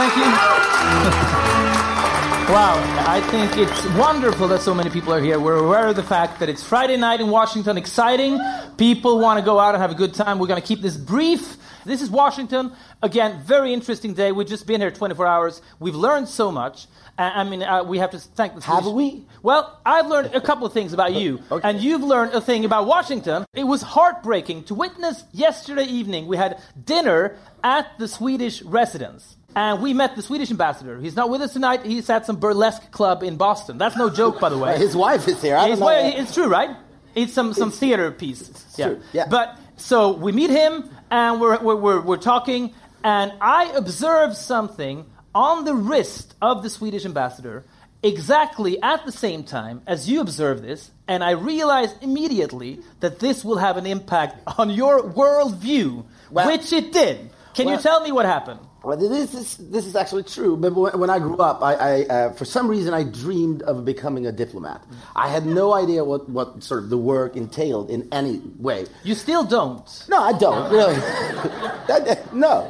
Thank you. wow, I think it's wonderful that so many people are here. We're aware of the fact that it's Friday night in Washington, exciting. People want to go out and have a good time. We're going to keep this brief. This is Washington. Again, very interesting day. We've just been here 24 hours. We've learned so much. I mean, uh, we have to thank the Have we? Well, I've learned a couple of things about you, Okay. and you've learned a thing about Washington. It was heartbreaking to witness yesterday evening. We had dinner at the Swedish residence. And we met the Swedish ambassador. He's not with us tonight. He's at some burlesque club in Boston. That's no joke, by the way. His wife is here. It's, don't know. it's true, right? It's some, some theater piece. yeah. true, yeah. But so we meet him and we're, we're, we're, we're talking, and I observe something on the wrist of the Swedish ambassador exactly at the same time as you observe this, and I realize immediately that this will have an impact on your worldview, Well- which it did. Can you tell me what happened? This is this is actually true. But when, when I grew up, I, I uh, for some reason I dreamed of becoming a diplomat. I had no idea what, what sort of the work entailed in any way. You still don't, No, I don't really. That- no.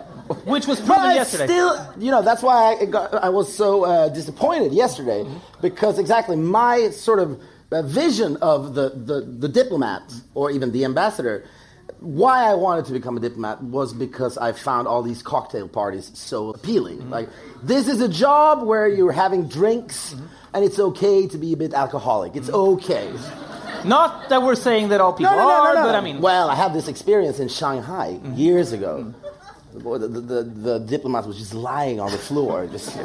which was proven I yesterday. still, you know, that's why I, got, I was so uh, disappointed yesterday because exactly my sort of uh, vision of the, the, the diplomat or even the ambassador, why I wanted to become a diplomat was because I found all these cocktail parties so appealing. Mm-hmm. Like, this is a job where you're having drinks mm-hmm. and it's okay to be a bit alcoholic. It's mm-hmm. okay. Not that we're saying that all people No, no, are, but I mean, well, I had this experience in Shanghai years ago. The, the, the, the diplomat was just lying on the floor. Just,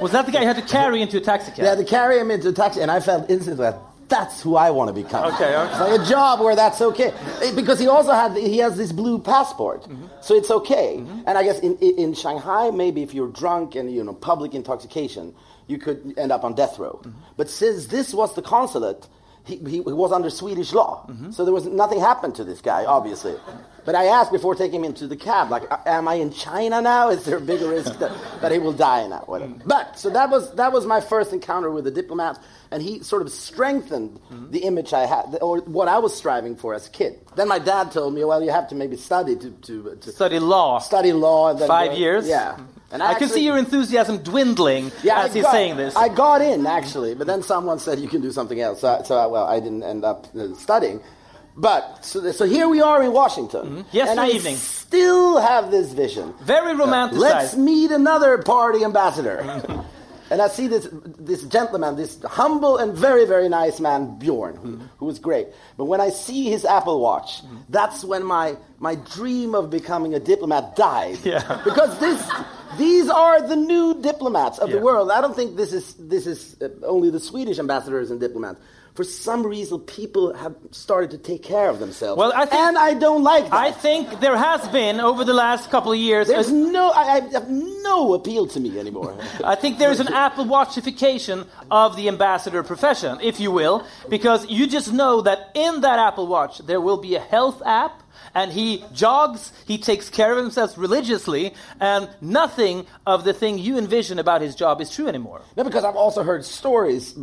was that the guy you had to carry into a taxi cab? they had to carry him into a taxi, and I felt instantly that that's who I want to become. Okay, okay. It's like a job where that's okay. Eh, Because he also had, he has this blue passport, Mm-hmm. so it's okay. And I guess in, in in Shanghai, maybe if you're drunk and, you know, public intoxication, you could end up on death row. Mm-hmm. But since this was the consulate, he, he, he was under Swedish law. Mm-hmm. So there was nothing happened to this guy, obviously. But I asked before taking him into the cab, like, am I in China now? Is there a bigger risk that, that he will die now? Whatever. Mm. But, so that was, that was my first encounter with a diplomat, and he sort of strengthened Mm-hmm. the image I had, or what I was striving for as a kid. Then my dad told me, well, you have to maybe study to, to, to Study law. study law. And then Five go- years? Yeah. And I can actually- see your enthusiasm dwindling yeah, as I he's got- saying this. I got in actually, but then someone said you can do something else. So, so I, well, I didn't end up uh, studying. But so, so here we are in Washington, Yesterday and I Mm-hmm. evening. still have this vision. Very romanticized. Let's meet another party ambassador. And I see this this gentleman, this humble and very very nice man, Bjorn, who, who was great. But when I see his Apple Watch, that's when my my dream of becoming a diplomat died. Yeah. because this. These are the new diplomats of the world. I don't think this is this is uh, only the Swedish ambassadors and diplomats. For some reason, people have started to take care of themselves. Well, I think- and I don't like that. I think there has been over the last couple of years. There's no, I, I have no appeal to me anymore. I think there is an Apple Watchification of the ambassador profession, if you will, because you just know that in that Apple Watch there will be a health app, and he jogs, he takes care of himself religiously, and nothing of the thing you envision about his job is true anymore. no, because I've also heard stories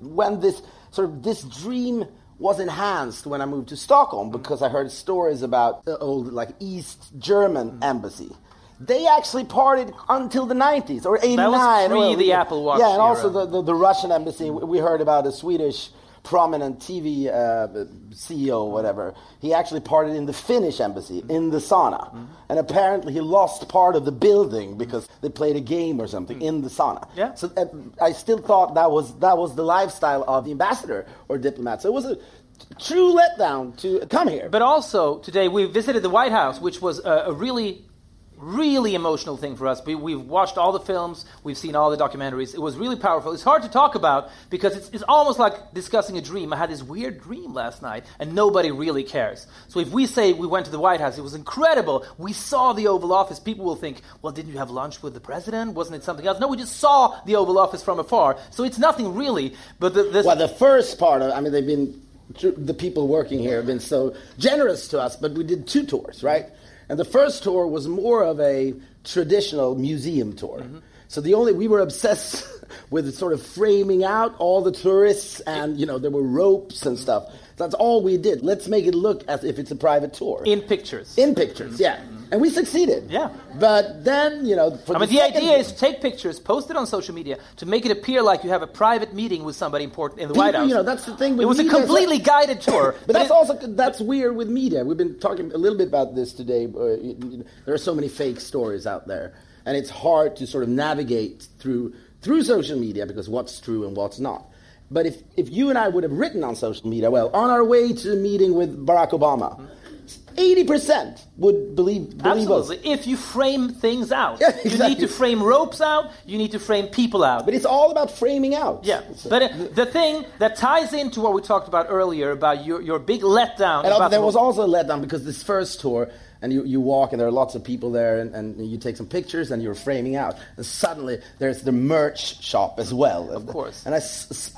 when this sort of this dream was enhanced when I moved to Stockholm because I heard stories about the old like East German mm. embassy. They actually partied until the 90s or 89. That pre or- the Apple Watch Yeah, and also the, the, the Russian embassy. We heard about a Swedish prominent TV uh, CEO, whatever. He actually partied in the Finnish embassy in the sauna, and apparently he lost part of the building because they played a game or something in the sauna. Yeah. So uh, I still thought that was that was the lifestyle of the ambassador or diplomat. So it was a true letdown to come here. But also, today we visited the White House, which was a, a really, really emotional thing for us. We, we've watched all the films, we've seen all the documentaries. It was really powerful. It's hard to talk about because it's, it's almost like discussing a dream. I had this weird dream last night, and nobody really cares. So if we say we went to the White House, it was incredible. We saw the Oval Office. People will think, well, didn't you have lunch with the president? Wasn't it something else? No, we just saw the Oval Office from afar. So it's nothing really. But the, Well, the first part of, I mean, they've been, the people working here have been so generous to us, but we did two tours, right? And the first tour was more of a traditional museum tour. Mm-hmm. So the only, we were obsessed with sort of framing out all the tourists and, you know, there were ropes and mm-hmm. stuff. That's all we did. Let's make it look as if it's a private tour. in pictures. In pictures, yeah. Mm-hmm and we succeeded. Yeah. But then, you know, I mean, the, idea thing, is take pictures, post it on social media to make it appear like you have a private meeting with somebody important in the people, White House. You know, that's the thing. it was a completely like, guided tour. but, but that's it, also that's but, weird with media. We've been talking a little bit about this today. There are so many fake stories out there, and it's hard to sort of navigate through through social media because what's true and what's not. But if, if you and I would have written on social media, well, on our way to the meeting with Barack Obama, mm-hmm 80% would believe, believe Absolutely. Us. If you frame things out, yeah, exactly. you need to frame ropes out, you need to frame people out. But it's all about framing out. Yeah. So, but uh, the thing that ties into what we talked about earlier about your, your big letdown. And there was also a letdown because this first tour, and you, you walk and there are lots of people there, and, and you take some pictures and you're framing out. And suddenly there's the merch shop as well. Of course. And I,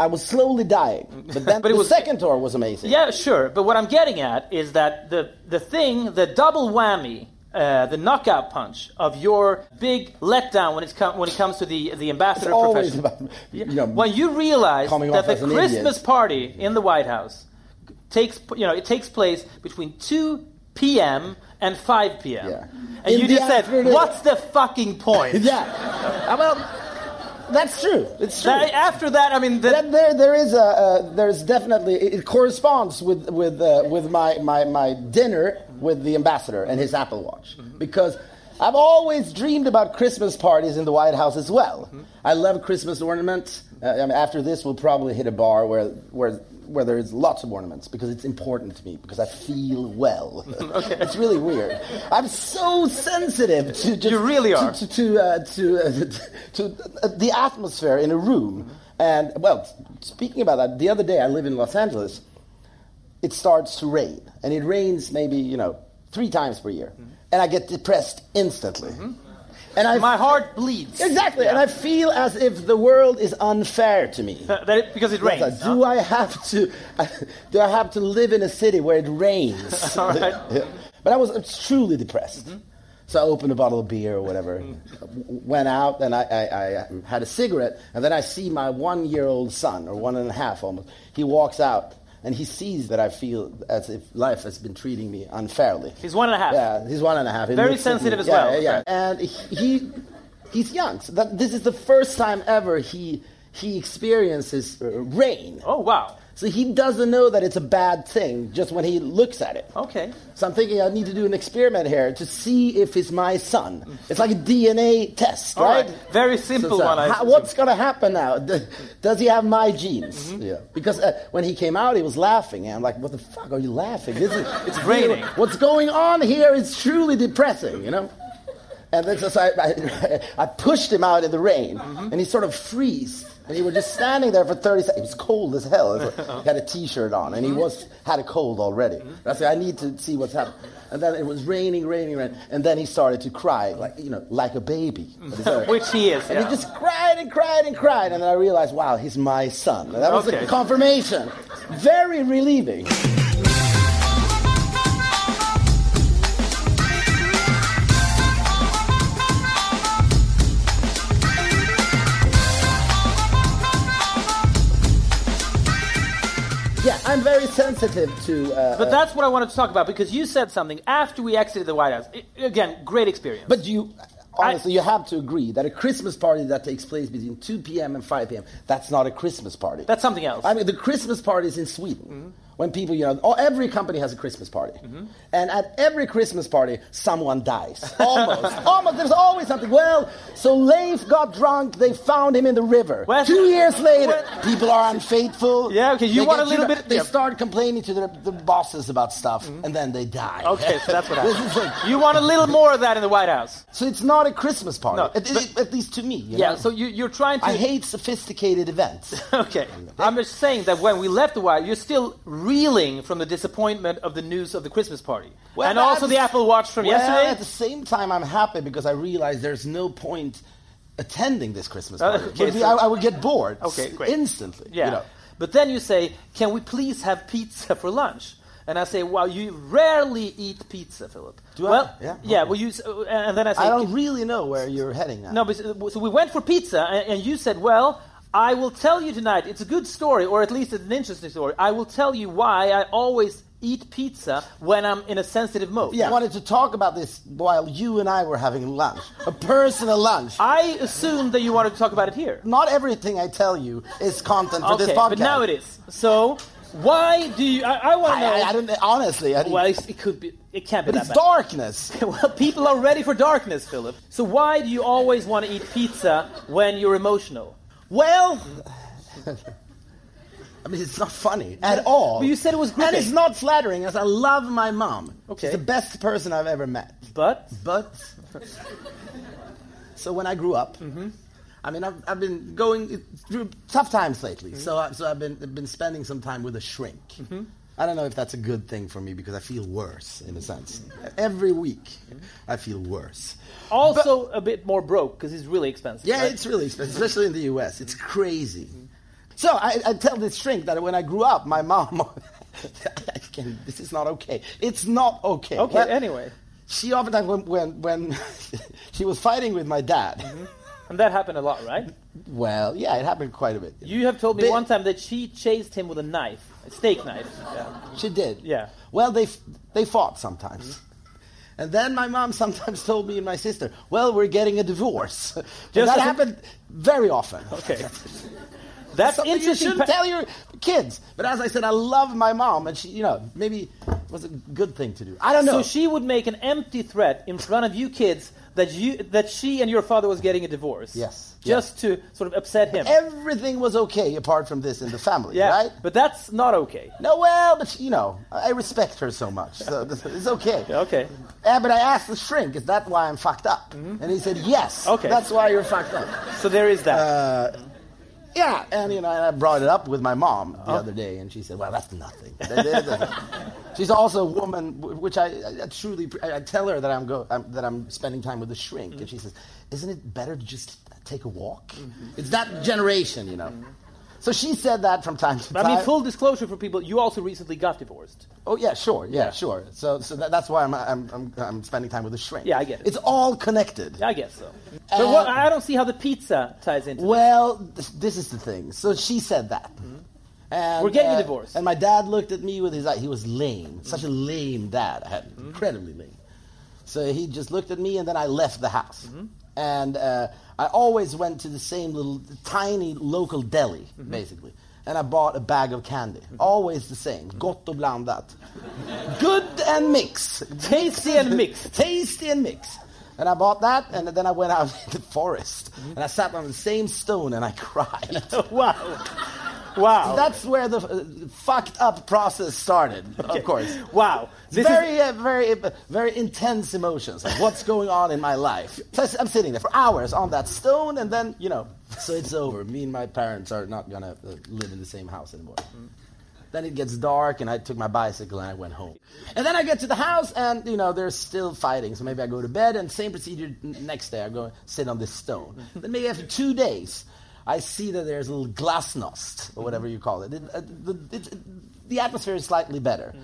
I was slowly dying. But then But the was- second tour was amazing. Yeah, sure. But what I'm getting at is that the, the thing, the double whammy, uh, the knockout punch of your big letdown when, it's com- when it comes to the, the ambassador It's always profession. about, you know, when you realize that the Christmas idiot. party in the White House takes, you know, it takes place between 2 p.m. and 5 p.m. Yeah. And In you just said, afternoon. what's the fucking point? Yeah. Uh, well, that's true. It's true. That- after that, I mean, the, That there, there is a, uh, there's definitely, it, it corresponds with, with, uh, with my, my, my dinner with the ambassador and his Apple Watch. Because I've always dreamed about Christmas parties in the White House as well. I love Christmas ornaments. Uh, I mean, after this, we'll probably hit a bar where, where, where there's lots of ornaments because it's important to me, because I feel well. okay. It's really weird. I'm so sensitive to just, You really to- are. to to uh, to, uh, to uh, the atmosphere in a room. And well, speaking about that, the other day I live in Los Angeles. It starts to rain, and it rains maybe you know three times per year, and I get depressed instantly. And I my heart bleeds. exactly, and I feel as if the world is unfair to me. Uh, that it- because it Yes, rains. uh, do I have to? Do I have to live in a city where it rains? All right. But I was truly depressed. So I opened a bottle of beer or whatever, went out, and I, I, I had a cigarette, and then I see my one-year-old son, or one and a half almost. He walks out, and he sees that I feel as if life has been treating me unfairly. He's one and a half. Yeah, he's one and a half. He Very looks at me- sensitive as yeah, well. Yeah, yeah. And he he's young. So that, this is the first time ever he he experiences uh, rain. Oh, wow. So he doesn't know that it's a bad thing just when he looks at it. Okay. So I'm thinking I need to do an experiment here to see if he's my son. It's like a DNA test, All right? right. Very simple it's like, one. I how- what's going to happen now? Does he have my genes? Mm-hmm. Yeah. Because uh, when he came out, he was laughing, and I'm like, "What the fuck are you laughing? This is it's raining. What's going on here is truly depressing, you know." And then so I, I, I pushed him out in the rain, Mm-hmm. and he sort of freezed. And he was just standing there for 30 seconds. It was cold as hell. He had a T-shirt on, and he was had a cold already. Mm-hmm. I said, I need to see what's happening. And then it was raining, raining, raining. And then he started to cry, like you know, like a baby. Which he is. And yeah. he just cried and cried and cried. And then I realized, wow, he's my son. And that was Okay. a confirmation. Very relieving. Yeah, I'm very sensitive to. Uh, But that's what I wanted to talk about because you said something after we exited the White House. I- again, great experience. But you, honestly, you have to agree that a Christmas party that takes place between 2 p.m. and 5 p.m. that's not a Christmas party. That's something else. I mean, the Christmas parties in Sweden, when people, you know, oh, every company has a Christmas party, mm-hmm. and at every Christmas party, someone dies. Almost, almost. There's always something. Well, so Leif got drunk. They found him in the river. Well, Two years later, well- people are unfaithful. Yeah, okay, you They want a little know, bit- They yeah. start complaining to their, the bosses about stuff, mm-hmm. and then they die. okay, so that's what is like- you want a little more of that in the White House. so it's not a Christmas party, No, at, but- at least to me. you Yeah, know? so you, you're trying to. I hate sophisticated events. Okay. I'm just saying that when we left the White House, you're still reeling from the disappointment of the news of the Christmas party. and also the Apple Watch from well, yesterday. At the same time, I'm happy because I realize there's no point attending this Christmas Uh, party. okay, so- I, I would get bored Okay, great. instantly. Yeah. You know. But then you say, can we please have pizza for lunch? And I say, well, you rarely eat pizza, Philip. Do I? Yeah, Yeah. okay. Well, you. uh, And then I say, I don't really know where you're heading now. No, but uh, so we went for pizza, and, and you said, "Well, I will tell you tonight. It's a good story, or at least it's an interesting story. I will tell you why I always eat pizza when I'm in a sensitive mode. I wanted to talk about this while you and I were having lunch, a personal lunch. I assumed that you wanted to talk about it here. Not everything I tell you is content for okay, this podcast. but now it is. So why do you? I, I want to know. I, I, I don't honestly. I, well, it's, it could be. It can't be but that it's bad. darkness. well, people are ready for darkness, Philip. So why do you always want to eat pizza when you're emotional? Well, I mean, it's not funny at all. But you said it was And it's not flattering, as I love my mom. Okay. She's the best person I've ever met. But But so when I grew up, Mm-hmm. I mean, I've, I've been going through tough times lately. Mm-hmm. So, I, so I've been been spending some time with a shrink. Mm-hmm. I don't know if that's a good thing for me because I feel worse in a sense. Every week. I feel worse. also a bit more broke because it's really expensive. Yeah, right? it's really expensive, especially in the U.S. It's crazy. So I, I tell this shrink that when I grew up, my mom. I can, this is not okay. It's not okay. Okay. Well, anyway, She oftentimes when when, when she was fighting with my dad. Mm-hmm. and that happened a lot, right? Well, yeah, it happened quite a bit. You have told me one time that she chased him with a knife, steak knife. Yeah. She did. Yeah. Well, they f- they fought sometimes. Mm-hmm. And then my mom sometimes told me and my sister, "Well, we're getting a divorce." That happened very often. Okay. That's Something you interesting. shouldn't pa- tell your kids. But as I said, I love my mom, and she, you know, maybe it was a good thing to do. I don't know. So she would make an empty threat in front of you kids that you that she and your father was getting a divorce. Yes. Just to sort of upset him. Everything was okay apart from this in the family, yeah. right? But that's not okay. No, well, but you know, I respect her so much, so it's okay. Okay. Yeah, but I asked the shrink, is that why I'm fucked up? And he said, yes. Okay. That's why you're fucked up. So there is that. Uh, yeah, and you know, and I brought it up with my mom the uh-huh. other day, and she said, "Well, that's nothing." She's also a woman, which I, I, truly, I tell her that I'm go, I'm, that I'm spending time with the shrink, and mm-hmm. she says, "Isn't it better to just take a walk?" Mm-hmm. It's that generation, you know. Mm-hmm. So she said that from time to time. I mean, full disclosure for people, you also recently got divorced. Oh yeah, sure, yeah, Yeah. sure. So, so that, that's why I'm, I'm, I'm, I'm spending time with the shrink. Yeah, I get it. It's all connected. I guess so. But what, I don't see how the pizza ties into. Well, th- this is the thing. So she said that. And, Mm-hmm. We're getting a uh, divorce. And my dad looked at me with his eye. He was lame. Such a lame dad. I had Mm-hmm. incredibly lame. So he just looked at me, and then I left the house. Mm-hmm. And uh, I always went to the same little tiny local deli, Mm-hmm. basically. And I bought a bag of candy. Always the same. Gott och blandat. Good and mix. Tasty and mixed. Tasty and mixed. And I bought that, and then I went out in the forest. And I sat on the same stone and I cried. wow. Wow. That's where the uh, fucked up process started, of course. Wow. This is- very, uh, very, uh, very intense emotions. Like what's going on in my life? I- I'm sitting there for hours on that stone, and then you know, so it's over. Me and my parents are not gonna uh, live in the same house anymore. Then it gets dark, and I took my bicycle and I went home. And then I get to the house, and you know, they're still fighting. So maybe I go to bed, and same procedure next day. I go sit on this stone. then maybe after two days, I see that there's a little glasnost or whatever you call it. It- uh, the, it- the atmosphere is slightly better.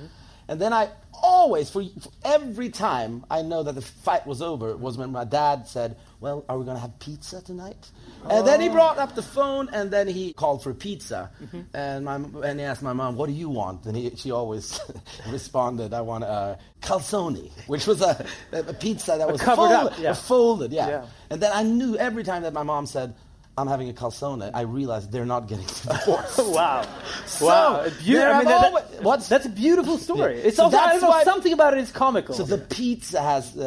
And then I always, for, for every time I know that the fight was over, was when my dad said, "Well, are we going to have pizza tonight?" And then he brought up the phone, and then he called for pizza, and my and he asked my mom, "What do you want?" And he, she always responded, "I want a calzone," which was a, a pizza that was covered up, folded- yeah. folded, yeah. Yeah. And then I knew every time that my mom said. I'm having a calzone. I realize they're not getting divorced. Wow. So, wow. A beau- I mean, that- what's- that's a beautiful story. Yeah. It's So also, I that's don't know, why- something about it is comical. So the pizza has uh, uh,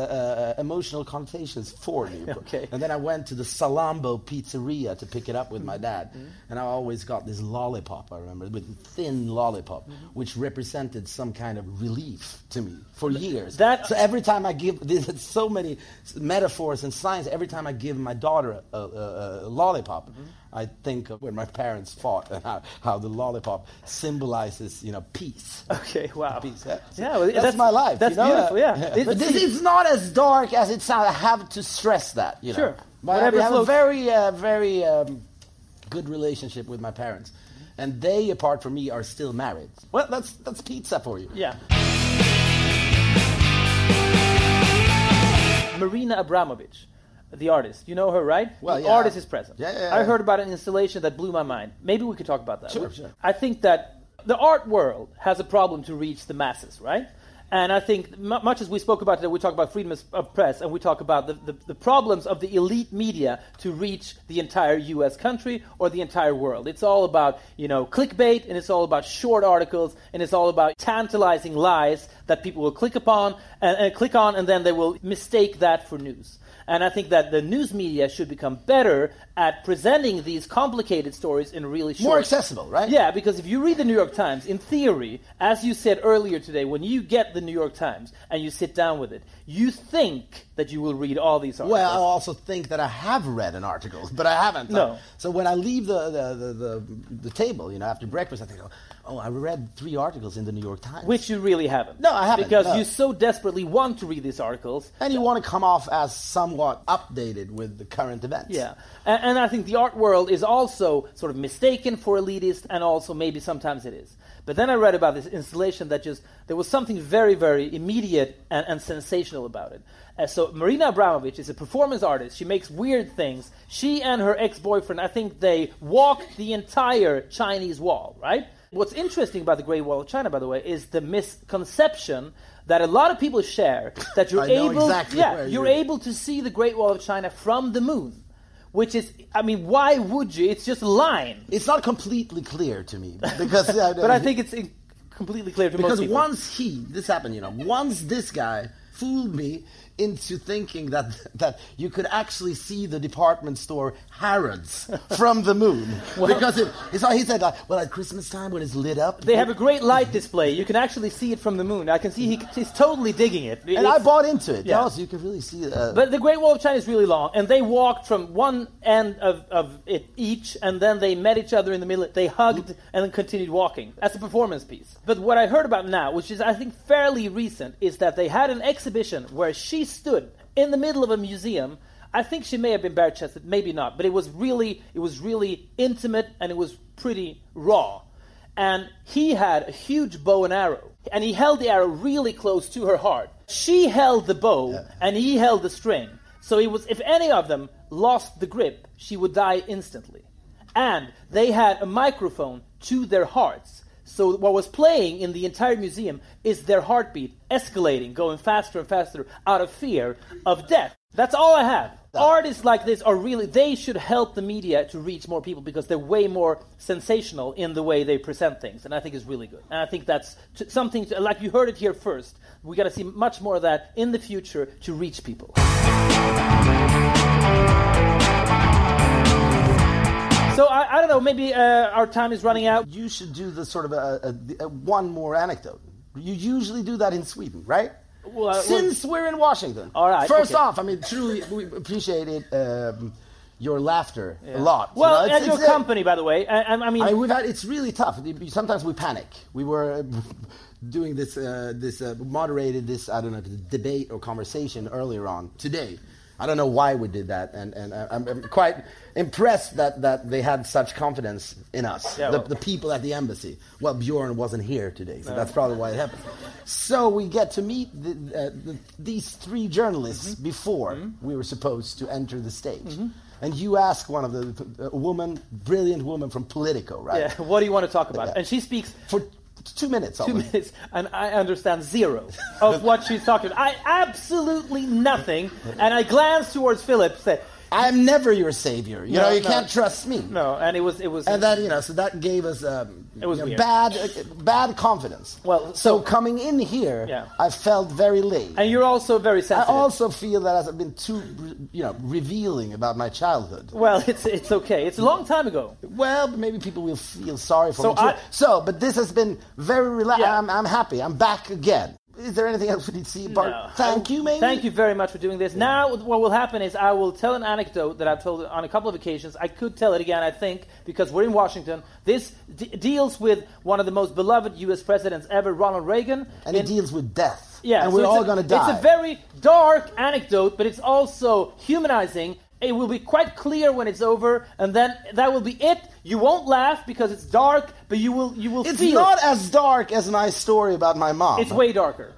uh emotional connotations for me. Okay. And then I went to the Salambo pizzeria to pick it up with my mm-hmm. dad. Mm-hmm. And I always got this lollipop, I remember, with a thin lollipop, mm-hmm. which represented some kind of relief to me for years. that- so every time I give, there's so many metaphors and signs, every time I give my daughter a, a, a lollipop, I think of when my parents fought and how, how the lollipop symbolizes, you know, peace. okay, wow. Peace, yeah. Yeah, well, that's, that's- my life. that's you know? beautiful, yeah. It- But this see- is not as dark as it sounds. I have to stress that. You know? Sure. But Whatever we have a very, uh, very um, good relationship with my parents, and they, apart from me, are still married. Well, that's that's pizza for you. Yeah. Marina Abramovich, the artist. You know her, right? Well, the yeah. artist is present. Yeah, yeah, I heard about an installation that blew my mind. Maybe we could talk about that. Sure, sure. I think that The art world has a problem to reach the masses, right? And I think, mu- much as we spoke about today, we talk about freedom of press and we talk about the, the, the, problems of the elite media to reach the entire US country or the entire world. It's all about, you know, clickbait and it's all about short articles and it's all about tantalizing lies that people will click upon and, and click on and then they will mistake that for news. And I think that the news media should become better at presenting these complicated stories in really short. More accessible, right? Yeah, because if you read the New York Times, in theory, as you said earlier today, when you get the New York Times and you sit down with it, you think that you will read all these articles. Well, I also think that I have read an article, but I haven't. No. So when I leave the, the, the, the, the table, you know, after breakfast, I think, oh, I read three articles in the New York Times. Which you really haven't. No, I haven't. Because no. you so desperately want to read these articles. And you want to come off as somewhat updated with the current events. Yeah. And, and I think the art world is also sort of mistaken for elitist, and also maybe sometimes it is. But then I read about this installation that just, there was something very, very immediate and, and sensational about it. Uh, so Marina Abramovich is a performance artist. She makes weird things. She and her ex-boyfriend, I think they walked the entire Chinese wall, right? What's interesting about the Great Wall of China, by the way, is the misconception that a lot of people share that you're able, exactly yeah, you're, you're able to see the Great Wall of China from the moon which is, I mean, why would you? It's just a line. It's not completely clear to me because, uh, but I think it's completely clear to because most people. Because once he, this happened, you know, once this guy fooled me into thinking that that you could actually see the department store Harrods from the moon. Well, because it, it's, he said like, well at Christmas time when it's lit up they have a great light display. You can actually see it from the moon. I can see he, he's totally digging it. And I bought into it yeah. you can really see uh, but the Great Wall of China is really long and they walked from one end of, of it each and then they met each other in the middle. They hugged and then continued walking. As a performance piece. But what I heard about now which is I think fairly recent is that they had an exhibition where she stood in the middle of a museum. I think she may have been bare chested, maybe not, but it was really it was really intimate and it was pretty raw. And he had a huge bow and arrow, and he held the arrow really close to her heart. She held the bow yeah. and he held the string. So it was if any of them lost the grip, she would die instantly. And they had a microphone to their hearts. So what was playing in the entire museum is their heartbeat escalating, going faster and faster out of fear of death. That's all I have. Artists like this are really, they should help the media to reach more people because they're way more sensational in the way they present things. And I think it's really good. And I think that's something, to, like you heard it here first. We got to see much more of that in the future to reach people. So I, I don't know. Maybe uh, our time is running out. You should do the sort of a, a, a one more anecdote. You usually do that in Sweden, right? Well, uh, Since well, we're in Washington. All right. First okay. off, I mean, truly, we appreciate it. Um, your laughter yeah. a lot. Well, you know, it's, your company, by the way. I, I mean, I, we've had, it's really tough. Sometimes we panic. We were doing this, uh, this uh, moderated this, I don't know, debate or conversation earlier on today I don't know why we did that, and, and I'm, I'm quite impressed that, that they had such confidence in us, yeah, the, well. the, people at the embassy. Well, Bjorn wasn't here today, so no. that's probably why it happened. So we get to meet the, uh, the, these three journalists mm-hmm. before mm-hmm. we were supposed to enter the stage. Mm-hmm. And you ask one of the, a woman, brilliant woman from Politico, right? Yeah. What do you want to talk about? Yeah. And she speaks for two minutes. Two minutes, and I understand zero of what she's talking about. I absolutely nothing. And I glanced towards Philip, said, I'm never your savior. You no, know, you no. can't trust me. No, and it was it was. And that you know, so that gave us um, it was you know, bad uh, bad confidence. Well, so, so, coming in here, yeah. I felt very late. And you're also very sensitive. I also feel that I've been too you know revealing about my childhood. Well, it's it's okay. It's a long time ago. Well, maybe people will feel sorry for so me. I, so, but this has been very relaxed. Yeah. I'm, I'm happy. I'm back again. Is there anything else we need to see? Bart? No. Thank you, maybe. Thank you very much for doing this. Now, what will happen is I will tell an anecdote that I've told on a couple of occasions. I could tell it again, I think, because we're in Washington. This d- deals with one of the most beloved U.S. presidents ever, Ronald Reagan. And it deals with death. Yeah, and so we're all going to die. It's a very dark anecdote, but it's also humanizing. It will be quite clear when it's over, and then that will be it. You won't laugh because it's dark, but you will you will it's not as dark as my story about my mom. It's way darker.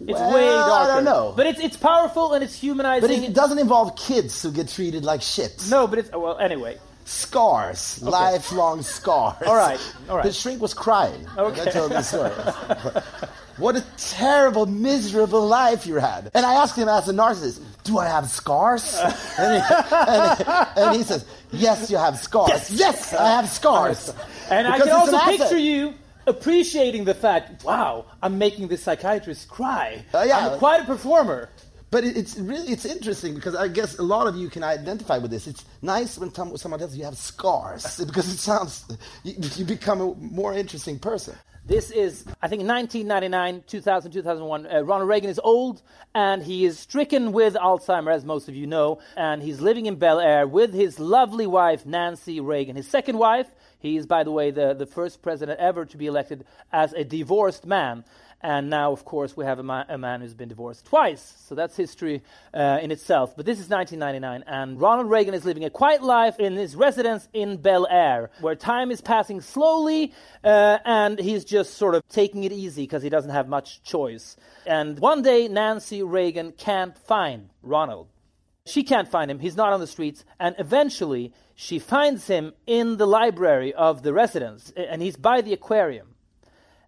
It's well, way darker. I don't know. But it's it's powerful and it's humanizing. But it doesn't involve kids who get treated like shit. No, but it's well anyway. scars, lifelong scars. All right, all right. The shrink was crying. Okay. I told the story. what a terrible, miserable life you had. And I asked him as a narcissist, do I have scars? and, he, and, he, and, he, says, yes, you have scars. Yes, yes I have scars. And I can also picture you appreciating the fact, wow, I'm making this psychiatrist cry. Uh, yeah. I'm quite a performer. But it's really it's interesting because I guess a lot of you can identify with this. It's nice when someone tells you have scars because it sounds you, you become a more interesting person. This is, I think, 1999, 2000, 2001. Uh, Ronald Reagan is old and he is stricken with Alzheimer, as most of you know, and he's living in Bel Air with his lovely wife, Nancy Reagan. His second wife, he is, by the way, the, the first president ever to be elected as a divorced man. And now, of course, we have a, ma- a man who's been divorced twice. So that's history uh, in itself. But this is 1999, and Ronald Reagan is living a quiet life in his residence in Bel Air, where time is passing slowly, uh, and he's just sort of taking it easy because he doesn't have much choice. And one day, Nancy Reagan can't find Ronald. She can't find him. He's not on the streets. And eventually, she finds him in the library of the residence, and he's by the aquarium.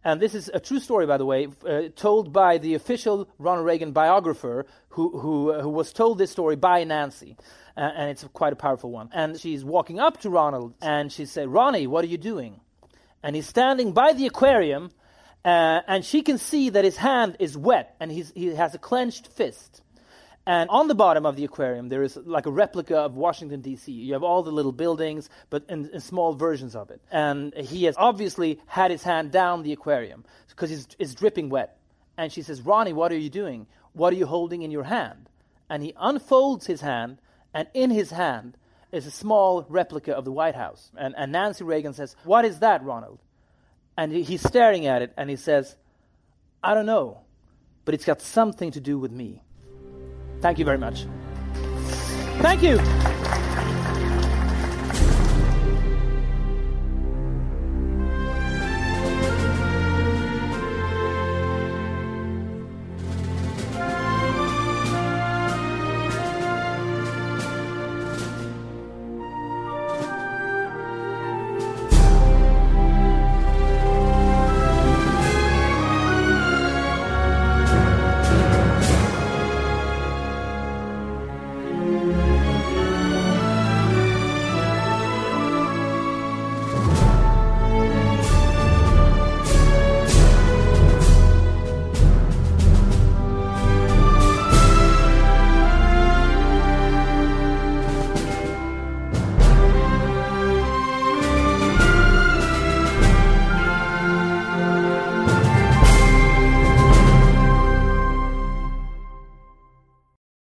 And this is a true story, by the way, uh, told by the official Ronald Reagan biographer who, who, uh, who was told this story by Nancy. Uh, and it's quite a powerful one. And she's walking up to Ronald and she said, Ronnie, what are you doing? And he's standing by the aquarium uh, and she can see that his hand is wet and he has a clenched fist. And on the bottom of the aquarium, there is like a replica of Washington, D.C. You have all the little buildings, but in, in small versions of it. And he has obviously had his hand down the aquarium because it's, it's dripping wet. And she says, Ronnie, what are you doing? What are you holding in your hand? And he unfolds his hand, and in his hand is a small replica of the White House. And, and Nancy Reagan says, What is that, Ronald? And he, he's staring at it, and he says, I don't know, but it's got something to do with me. Thank you very much. Thank you.